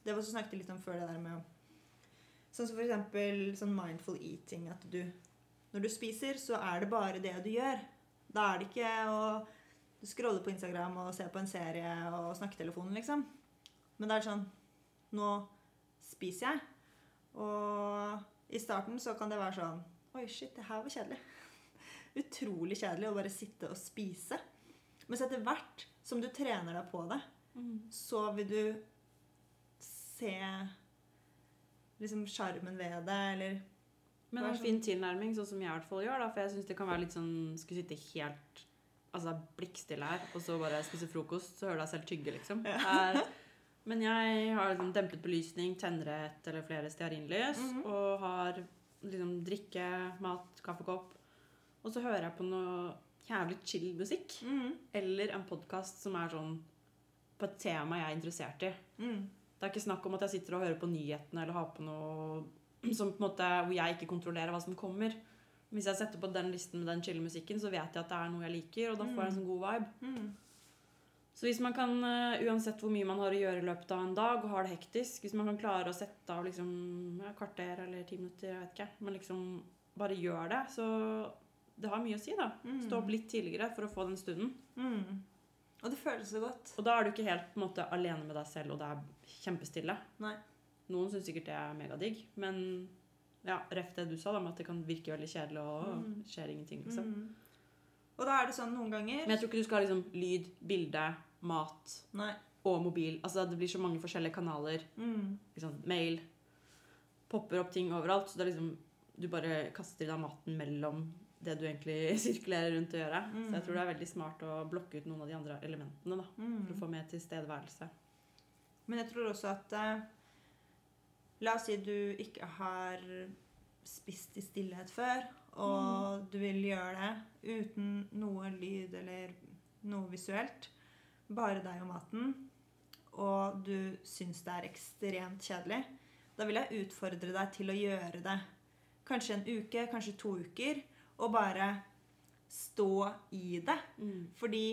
Det var så snakket jeg litt om før det der med å Sånn som eksempel sånn mindful eating. At du Når du spiser, så er det bare det du gjør. Da er det ikke å scrolle på Instagram og se på en serie og snakke telefonen, liksom. Men det er sånn Nå spiser jeg. Og i starten så kan det være sånn Oi, shit, det her var kjedelig. [laughs] Utrolig kjedelig å bare sitte og spise. Mens etter hvert som du trener deg på det, Mm. så vil du se liksom sjarmen ved det, eller Men Vær en sånn- fin tilnærming, sånn som jeg i hvert fall gjør, da, for jeg syns det kan være litt sånn Skulle sitte helt altså blikkstille her, og så bare spise frokost, så hører du deg selv tygge, liksom. Er, men jeg har liksom dempet belysning, tenner et eller flere stearinlys, Mhm. og har liksom drikke, mat, kaffekopp. Og så hører jeg på noe jævlig chill musikk. mm, Eller en podkast som er sånn på et tema jeg er interessert i. mm, Det er ikke snakk om at jeg sitter og hører på nyhetene eller har på noe som på en måte, hvor jeg ikke kontrollerer hva som kommer. Hvis jeg setter på den listen med den chille musikken, så vet jeg at det er noe jeg liker, og da får jeg en sånn god vibe. mm, Så hvis man kan, eh, uansett hvor mye man har å gjøre i løpet av en dag, og har det hektisk, hvis man kan klare å sette av liksom ja, kvarter eller ti minutter, jeg vet ikke, men liksom bare gjør det, så det har mye å si, da. mm, Stå opp litt tidligere for å få den stunden. mm. Og det føles så godt. Og da er du ikke helt på en måte alene med deg selv, og det er kjempestille. Nei. Noen syns sikkert det er megadigg, men ja, ref det du sa, da, med at det kan virke veldig kjedelig og Mm. skjer ingenting, liksom. Mm. Og da er det sånn noen ganger Men jeg tror ikke du skal ha liksom lyd, bilde, mat Nei. og mobil. Altså det blir så mange forskjellige kanaler. Mm. Liksom, mail. Popper opp ting overalt. Så det er liksom Du bare kaster i deg maten mellom det du egentlig [laughs] sirkulerer rundt å gjøre. Så jeg tror det er veldig smart å blokke ut noen av de andre elementene da, Mm. for å få mer tilstedeværelse. Men jeg tror også at eh, La oss si du ikke har spist i stillhet før, og du vil gjøre det uten noe lyd eller noe visuelt. Bare deg og maten. Og du syns det er ekstremt kjedelig. Da vil jeg utfordre deg til å gjøre det kanskje en uke, kanskje to uker, og bare stå i det. Fordi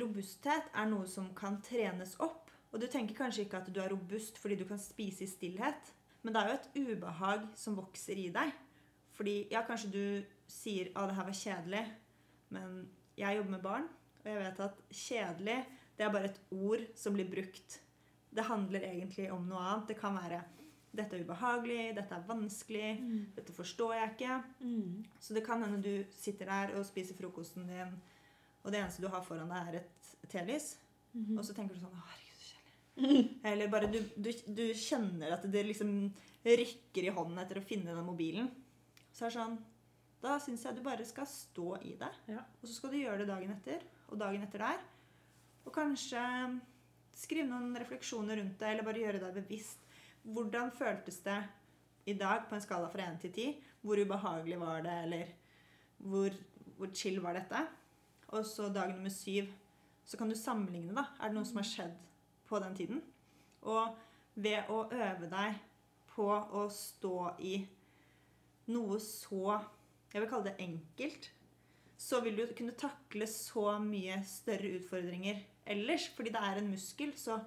robusthet er noe som kan trenes opp. Og du tenker kanskje ikke at du er robust fordi du kan spise i stillhet. Men det er jo et ubehag som vokser i deg. Fordi ja, kanskje du sier at det her var kjedelig, men jeg jobber med barn, og jeg vet at kjedelig det er bare et ord som blir brukt. Det handler egentlig om noe annet. Det kan være dette er ubehagelig, dette er vanskelig, dette forstår jeg ikke. Mm. Så det kan hende du sitter der og spiser frokosten din, og det eneste du har foran deg, er et telys. Mhm. Og så tenker du sånn Å, herregud, så kjedelig. [laughs] Eller bare du, du, du kjenner at det liksom rykker i hånden etter å finne den mobilen. Så er det sånn Da syns jeg du bare skal stå i det. Ja. Og så skal du gjøre det dagen etter, og dagen etter der. Og kanskje skrive noen refleksjoner rundt det, eller bare gjøre deg bevisst. Hvordan føltes det i dag på en skala fra 1 til 10? Hvor ubehagelig var det, eller hvor, hvor chill var dette? Og så dag nummer syv, så kan du sammenligne, da. Er det noe som har skjedd på den tiden? Og ved å øve deg på å stå i noe så Jeg vil kalle det enkelt. Så vil du kunne takle så mye større utfordringer ellers. Fordi det er en muskel, så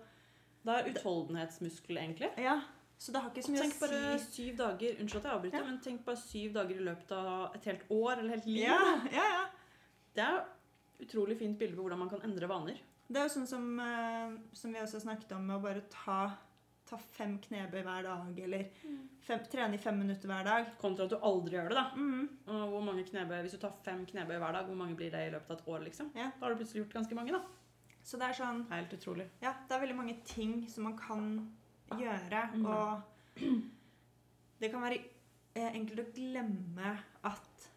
Det er utholdenhetsmuskel, egentlig. Ja. Så det har ikke så mye Tenk bare syv dager Unnskyld at jeg avbryter, Ja. men tenk bare syv dager i løpet av et helt år eller helt liv. Ja, ja, ja. Det er utrolig fint bilde på hvordan man kan endre vaner. Det er jo sånn som, eh, som vi også snakket om, med å bare ta, ta fem knebøy hver dag, eller fem, trene i fem minutter hver dag. Kontra at du aldri gjør det. da. Mm. Hvor mange knebøy, Hvis du tar fem knebøy hver dag, hvor mange blir det i løpet av et år? liksom? Ja. Da har du plutselig gjort ganske mange. da. Så det er sånn Helt utrolig. Ja, det er veldig mange ting som man kan gjøre, mm. og det kan være eh, enkelt å glemme at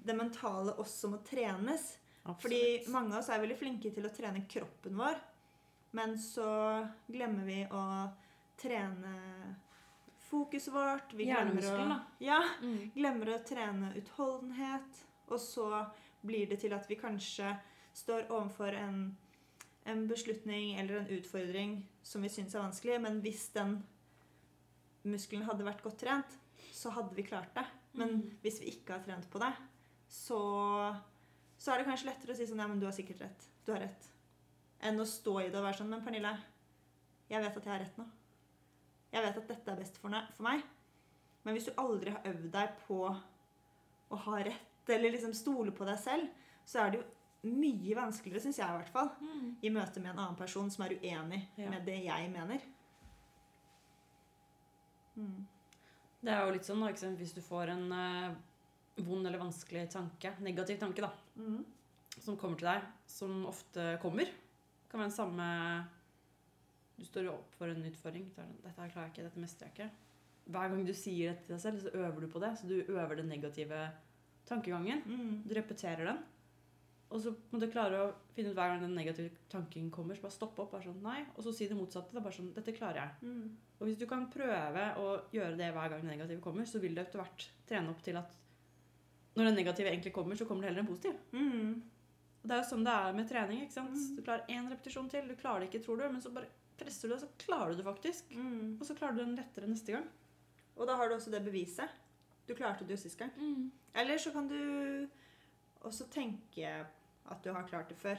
det mentale også må trenes. Fordi mange av oss er veldig flinke til å trene kroppen vår, men så glemmer vi å trene fokuset vårt. Vi glemmer å, ja, Mm. glemmer å trene utholdenhet, og så blir det til at vi kanskje står overfor en, en beslutning eller en utfordring som vi syns er vanskelig, men hvis den muskelen hadde vært godt trent, så hadde vi klart det. Men Mm. hvis vi ikke har trent på det, så, så er det kanskje lettere å si sånn Ja, men du har sikkert rett. Du har rett. Enn å stå i det og være sånn Men Pernille, jeg vet at jeg har rett nå. Jeg vet at dette er best for, for meg. Men hvis du aldri har øvd deg på å ha rett, eller liksom stole på deg selv, så er det jo mye vanskeligere, syns jeg i hvert fall, Mm. i møte med en annen person som er uenig Ja. med det jeg mener. Mm. Det er jo litt sånn da? Hvis du får en eh, vond eller vanskelig tanke, negativ tanke, da, Mm. som kommer til deg, som ofte kommer. Kan være den samme Du står jo opp for en utfordring. så det, 'Dette her klarer jeg ikke. Dette mestrer jeg ikke.' Hver gang du sier dette til deg selv, så øver du på det. Så du øver den negative tankegangen. Mm. Du repeterer den. Og så må du klare å finne ut hver gang den negative tanken kommer, så bare stoppe opp. bare sånn, nei, Og så si det motsatte. Det er bare sånn 'Dette klarer jeg'. Mm. Og hvis du kan prøve å gjøre det hver gang det negative kommer, så vil du etter hvert trene opp til at når den negative egentlig kommer, så kommer det heller en positiv. Mm. Og det er jo sånn det er med trening. ikke sant? Mm. Du klarer én repetisjon til, du klarer det ikke, tror du, men så bare presser du det, så klarer du det faktisk. Mm. Og så klarer du den lettere neste gang. Og da har du også det beviset. Du klarte det jo sist gang. Eller så kan du også tenke at du har klart det før.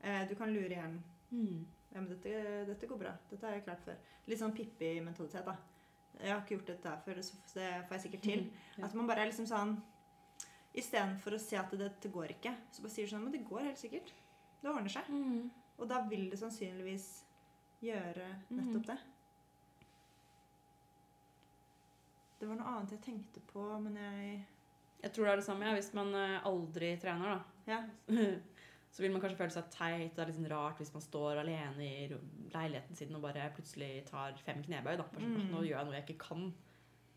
Eh, du kan lure hjernen. Mm. Ja, men dette, dette går bra. Dette har jeg klart før. Litt sånn Pippi-mentalitet, da. Jeg har ikke gjort dette før, så det får jeg sikkert til. Ja. At man bare er liksom sånn Istedenfor å si at dette går ikke, så bare sier du sånn Men det går helt sikkert. Det ordner seg. Mm. Og da vil det sannsynligvis gjøre Mhm. nettopp det. Det var noe annet jeg tenkte på, men jeg Jeg tror det er det samme. Ja. Hvis man eh, aldri trener, da, Ja. [laughs] så vil man kanskje føle seg teit. Det er litt sånn rart hvis man står alene i leiligheten sin og bare plutselig tar fem knebøy. da. Sånn, Mm. Nå gjør jeg noe jeg ikke kan.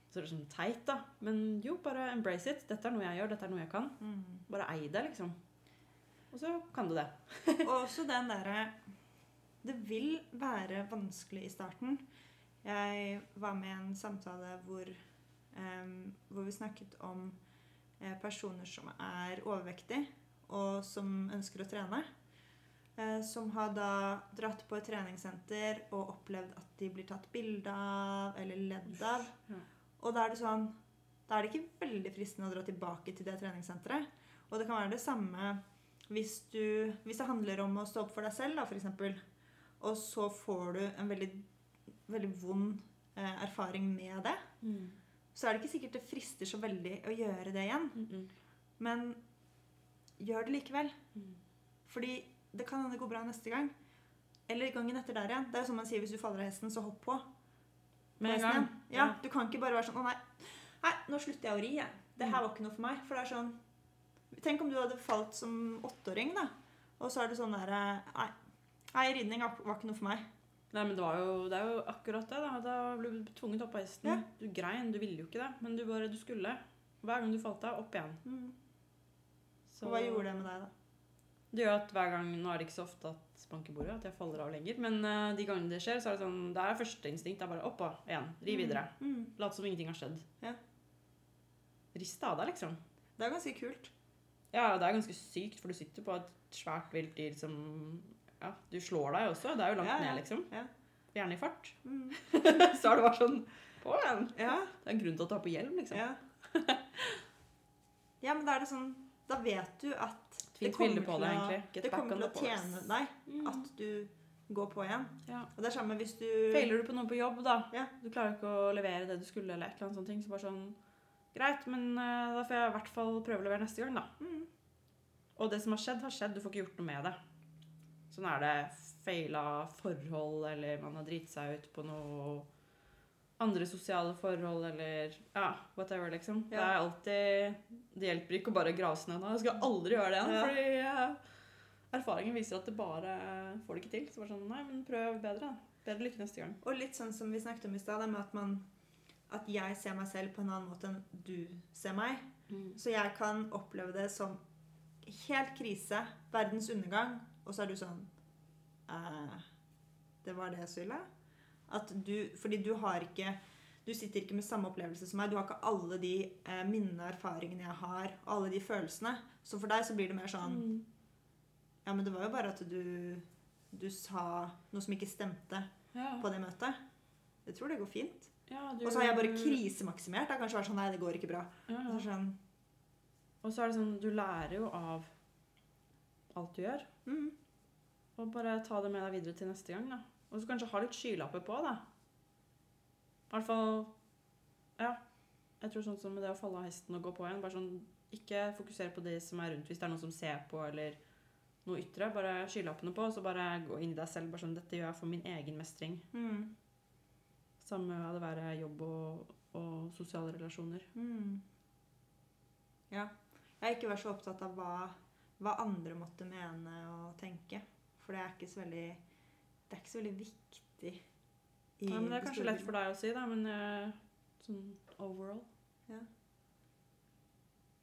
Så det er sånn teit, da. Men jo, bare embrace it. Dette er noe jeg gjør, dette er noe jeg kan. Mm. Bare ei det, liksom. Og så kan du det. [laughs] [laughs] Og også den derre Det vil være vanskelig i starten. Jeg var med i en samtale hvor, um, hvor vi snakket om uh, personer som er overvektige, og som ønsker å trene. Uh, som har da dratt på et treningssenter og opplevd at de blir tatt bilde av eller ledd av. Ja. Og da er det sånn Da er det ikke veldig fristende å dra tilbake til det treningssenteret. Og det kan være det samme hvis, du, hvis det handler om å stå opp for deg selv, da, f.eks., og så får du en veldig, veldig vond eh, erfaring med det, så er det ikke sikkert det frister så veldig å gjøre det igjen. Mm -mm. Men gjør det likevel. Mm. Fordi det kan hende det går bra neste gang. Eller gangen etter der igjen. Det er jo som man sier hvis du faller av hesten, så hopp på. Med en gang. Ja, Du kan ikke bare være sånn Å, nei, nei nå slutter jeg å ri. Jeg. Det her var ikke noe for meg. For det er sånn Tenk om du hadde falt som åtteåring, da. Og så er det sånn derre Nei, nei ridning var ikke noe for meg. Nei, men det, var jo, det er jo akkurat det. Da Da ble du tvunget opp av hesten. Ja. Du grein, du ville jo ikke det, men du bare du skulle. Hver gang du falt av, opp igjen. Mm. Så Og hva gjorde det med deg, da? Det gjør at hver gang Nå er det ikke så ofte at banker bordet, at jeg faller av lenger. Men uh, de gangene det skjer, så er det sånn Det er førsteinstinkt. Det er bare opp og igjen. Ri videre. Mm. Lat som ingenting har skjedd. Ja. Rist av deg, liksom. Det er ganske kult. Ja, det er ganske sykt, for du sitter på et svært vilt dyr som Ja, du slår deg også. Det er jo langt Ja, ja. ned, liksom. Ja. Gjerne i fart. Mm. [laughs] så er det bare sånn På igjen. Ja. Det er en grunn til at du har på hjelm, liksom. Ja. ja, men da er det sånn Da vet du at Fint bilde på det, egentlig. Get det kommer til å tjene deg at du går på igjen. Ja. Og det er samme hvis du Feiler du på noe på jobb, da, Ja. du klarer ikke å levere det du skulle, eller et eller annet sånt, så bare sånn Greit, men eh, da får jeg i hvert fall prøve å levere neste gang, da. Mm. Og det som har skjedd, har skjedd. Du får ikke gjort noe med det. Sånn er det feila forhold, eller man har driti seg ut på noe andre sosiale forhold, eller ja, whatever, liksom. Det er alltid Det hjelper ikke å bare grave ned nå. Jeg skal aldri gjøre det igjen, Ja. fordi eh, erfaringen viser at det bare får det ikke til. Så bare sånn, nei, men prøv bedre. Bedre lykke neste gang. Og litt sånn som vi snakket om i stad, med at man At jeg ser meg selv på en annen måte enn du ser meg. Så jeg kan oppleve det som helt krise, verdens undergang, og så er du sånn eh, Det var det, Sylle? At du Fordi du har ikke Du sitter ikke med samme opplevelse som meg. Du har ikke alle de eh, minnene og erfaringene jeg har, og alle de følelsene. Så for deg så blir det mer sånn Mm. Ja, men det var jo bare at du Du sa noe som ikke stemte Ja. på det møtet. Jeg tror det går fint. Ja, du- Og så har jeg bare krisemaksimert. Det har kanskje vært sånn Nei, det går ikke bra. Ja, Og så sånn, Og så er det sånn, du lærer jo av alt du gjør. mm, Og bare ta det med deg videre til neste gang, da. Og så kanskje ha litt skylapper på, da. I hvert fall Ja. Jeg tror sånn som med det å falle av hesten og gå på igjen. Bare sånn, Ikke fokusere på det som er rundt, hvis det er noen som ser på, eller noe ytre. Bare skylappene på, og så bare gå inn i deg selv. Bare sånn Dette gjør jeg for min egen mestring. mm, Samme av det være jobb og, og sosiale relasjoner. mm. Ja. Jeg har ikke vært så opptatt av hva, hva andre måtte mene og tenke. For det er ikke så veldig Det er ikke så veldig viktig. i Ja, men det er kanskje lett for deg å si, da, men uh, sånn overall.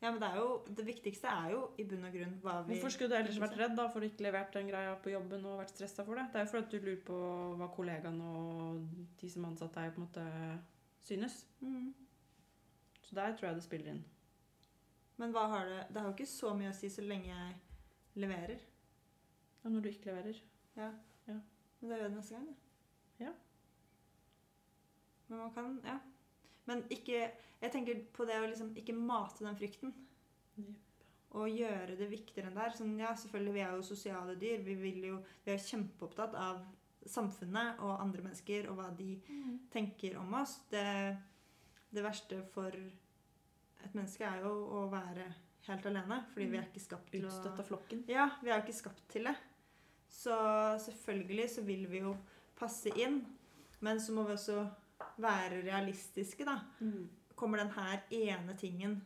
Ja, men det er jo Det viktigste er jo i bunn og grunn hva vi Hvorfor skulle du ellers vært redd da, for å ikke levert den greia på jobben og vært stressa for det? Det er jo fordi du lurer på hva kollegaene og de som ansatte deg, på en måte synes. mm. Så der tror jeg det spiller inn. Men hva har det Det har jo ikke så mye å si så lenge jeg leverer. Ja, når du ikke leverer. Ja. Men da gjør jeg det neste gang. Ja. Men man kan Ja. Men ikke Jeg tenker på det å liksom ikke mate den frykten. Og gjøre det viktigere enn det er. Sånn, ja, selvfølgelig, vi er jo sosiale dyr. Vi, vil jo, vi er kjempeopptatt av samfunnet og andre mennesker og hva de tenker om oss. Det, det verste for et menneske er jo å være helt alene, fordi vi er ikke skapt til å Utstøtt av flokken. ja, vi er jo ikke skapt til det. Så selvfølgelig så vil vi jo passe inn. Men så må vi også være realistiske, da. Kommer den her ene tingen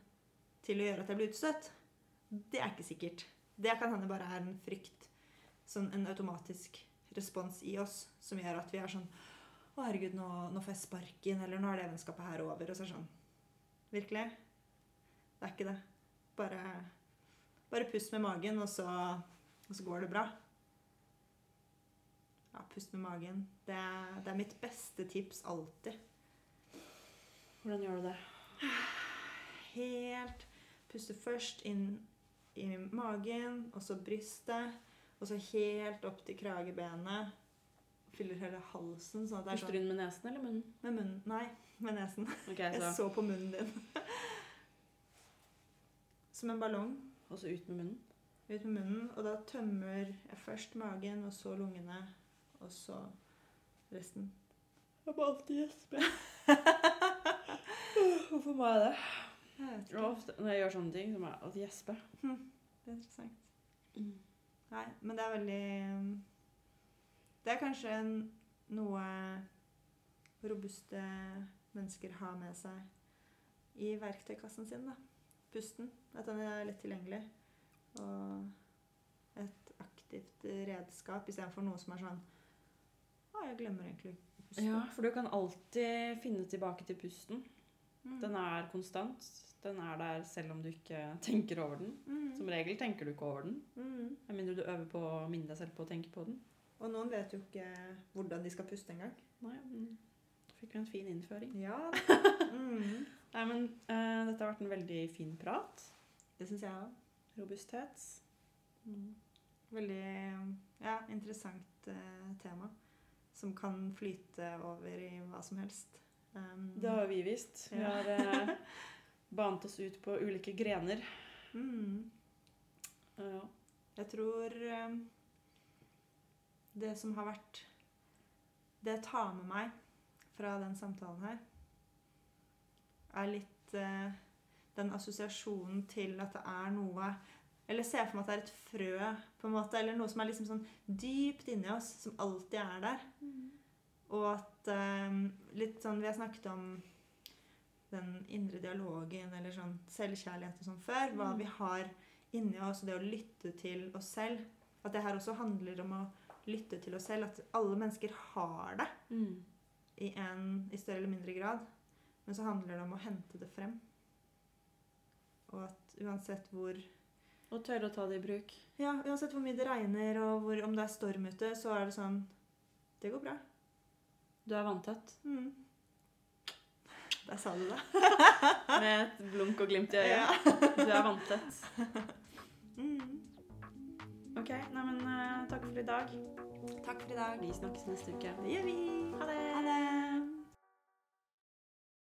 til å gjøre at jeg blir utstøtt? Det er ikke sikkert. Det kan hende bare er en frykt. Sånn en automatisk respons i oss som gjør at vi er sånn Å, herregud, nå, nå får jeg sparken. Eller nå er det vennskapet her over. Og så er det sånn Virkelig? Det er ikke det. Bare bare pust med magen, og så, og så går det bra. Ja, pust med magen. Det det er mitt beste tips alltid. Hvordan gjør du det? Helt Puste først inn i magen, og så brystet. Og så helt opp til kragebenet. Fyller hele halsen. sånn at det er Puster du sånn inn med nesen eller munnen? Med munnen. Nei, med nesen. Ok, Jeg så, så på munnen din. [laughs] Som en ballong. Og så ut med munnen? ut med munnen, og da tømmer jeg først magen, og så lungene, og så resten. Jeg må alltid gjespe. [laughs] Hvorfor må jeg det? Jeg Og ofte når jeg gjør sånne ting, så må jeg alltid gjespe. Det er interessant. Nei, men det er veldig Det er kanskje en, noe robuste mennesker har med seg i verktøykassen sin, da. Pusten. At den er lett tilgjengelig. Og et aktivt redskap istedenfor noe som er sånn Å, jeg glemmer egentlig å puste. Ja, for du kan alltid finne tilbake til pusten. Mm. Den er konstant. Den er der selv om du ikke tenker over den. Mm. Som regel tenker du ikke over den. Mm. Med mindre du øver på å minne deg selv på å tenke på den. Og noen vet jo ikke hvordan de skal puste engang. Nei, men fikk vi en fin innføring. Ja. [laughs] mm. Nei, men uh, dette har vært en veldig fin prat. Det syns jeg òg. Robusthet. Mm. Veldig ja, interessant uh, tema. Som kan flyte over i hva som helst. Um, Det har vi vist. Vi Ja. har eh, [laughs] banet oss ut på ulike grener. mm. Ja. Jeg tror eh, det som har vært Det jeg tar med meg fra den samtalen her, er litt eh, den assosiasjonen til at det er noe Eller se for meg at det er et frø, på en måte, eller noe som er liksom sånn dypt inni oss, som alltid er der. Og at eh, litt sånn Vi har snakket om den indre dialogen eller sånn selvkjærlighet og sånn før. Hva Mm. vi har inni oss, og det å lytte til oss selv. At det her også handler om å lytte til oss selv. At alle mennesker har det Mm. i, en, i større eller mindre grad. Men så handler det om å hente det frem. Og at uansett hvor Og tørre å ta det i bruk. Ja, uansett hvor mye det regner, og hvor, om det er storm ute, så er det sånn Det går bra. Du er vanntett. Mm. Der sa du det. [laughs] Med et blunk og glimt i øyet. Ja. Du er vanntett. [laughs] Mm. Ok, nei, men uh, takk for i dag. Takk for i dag. Vi snakkes neste uke. Det gjør vi. Ha det. Ha det.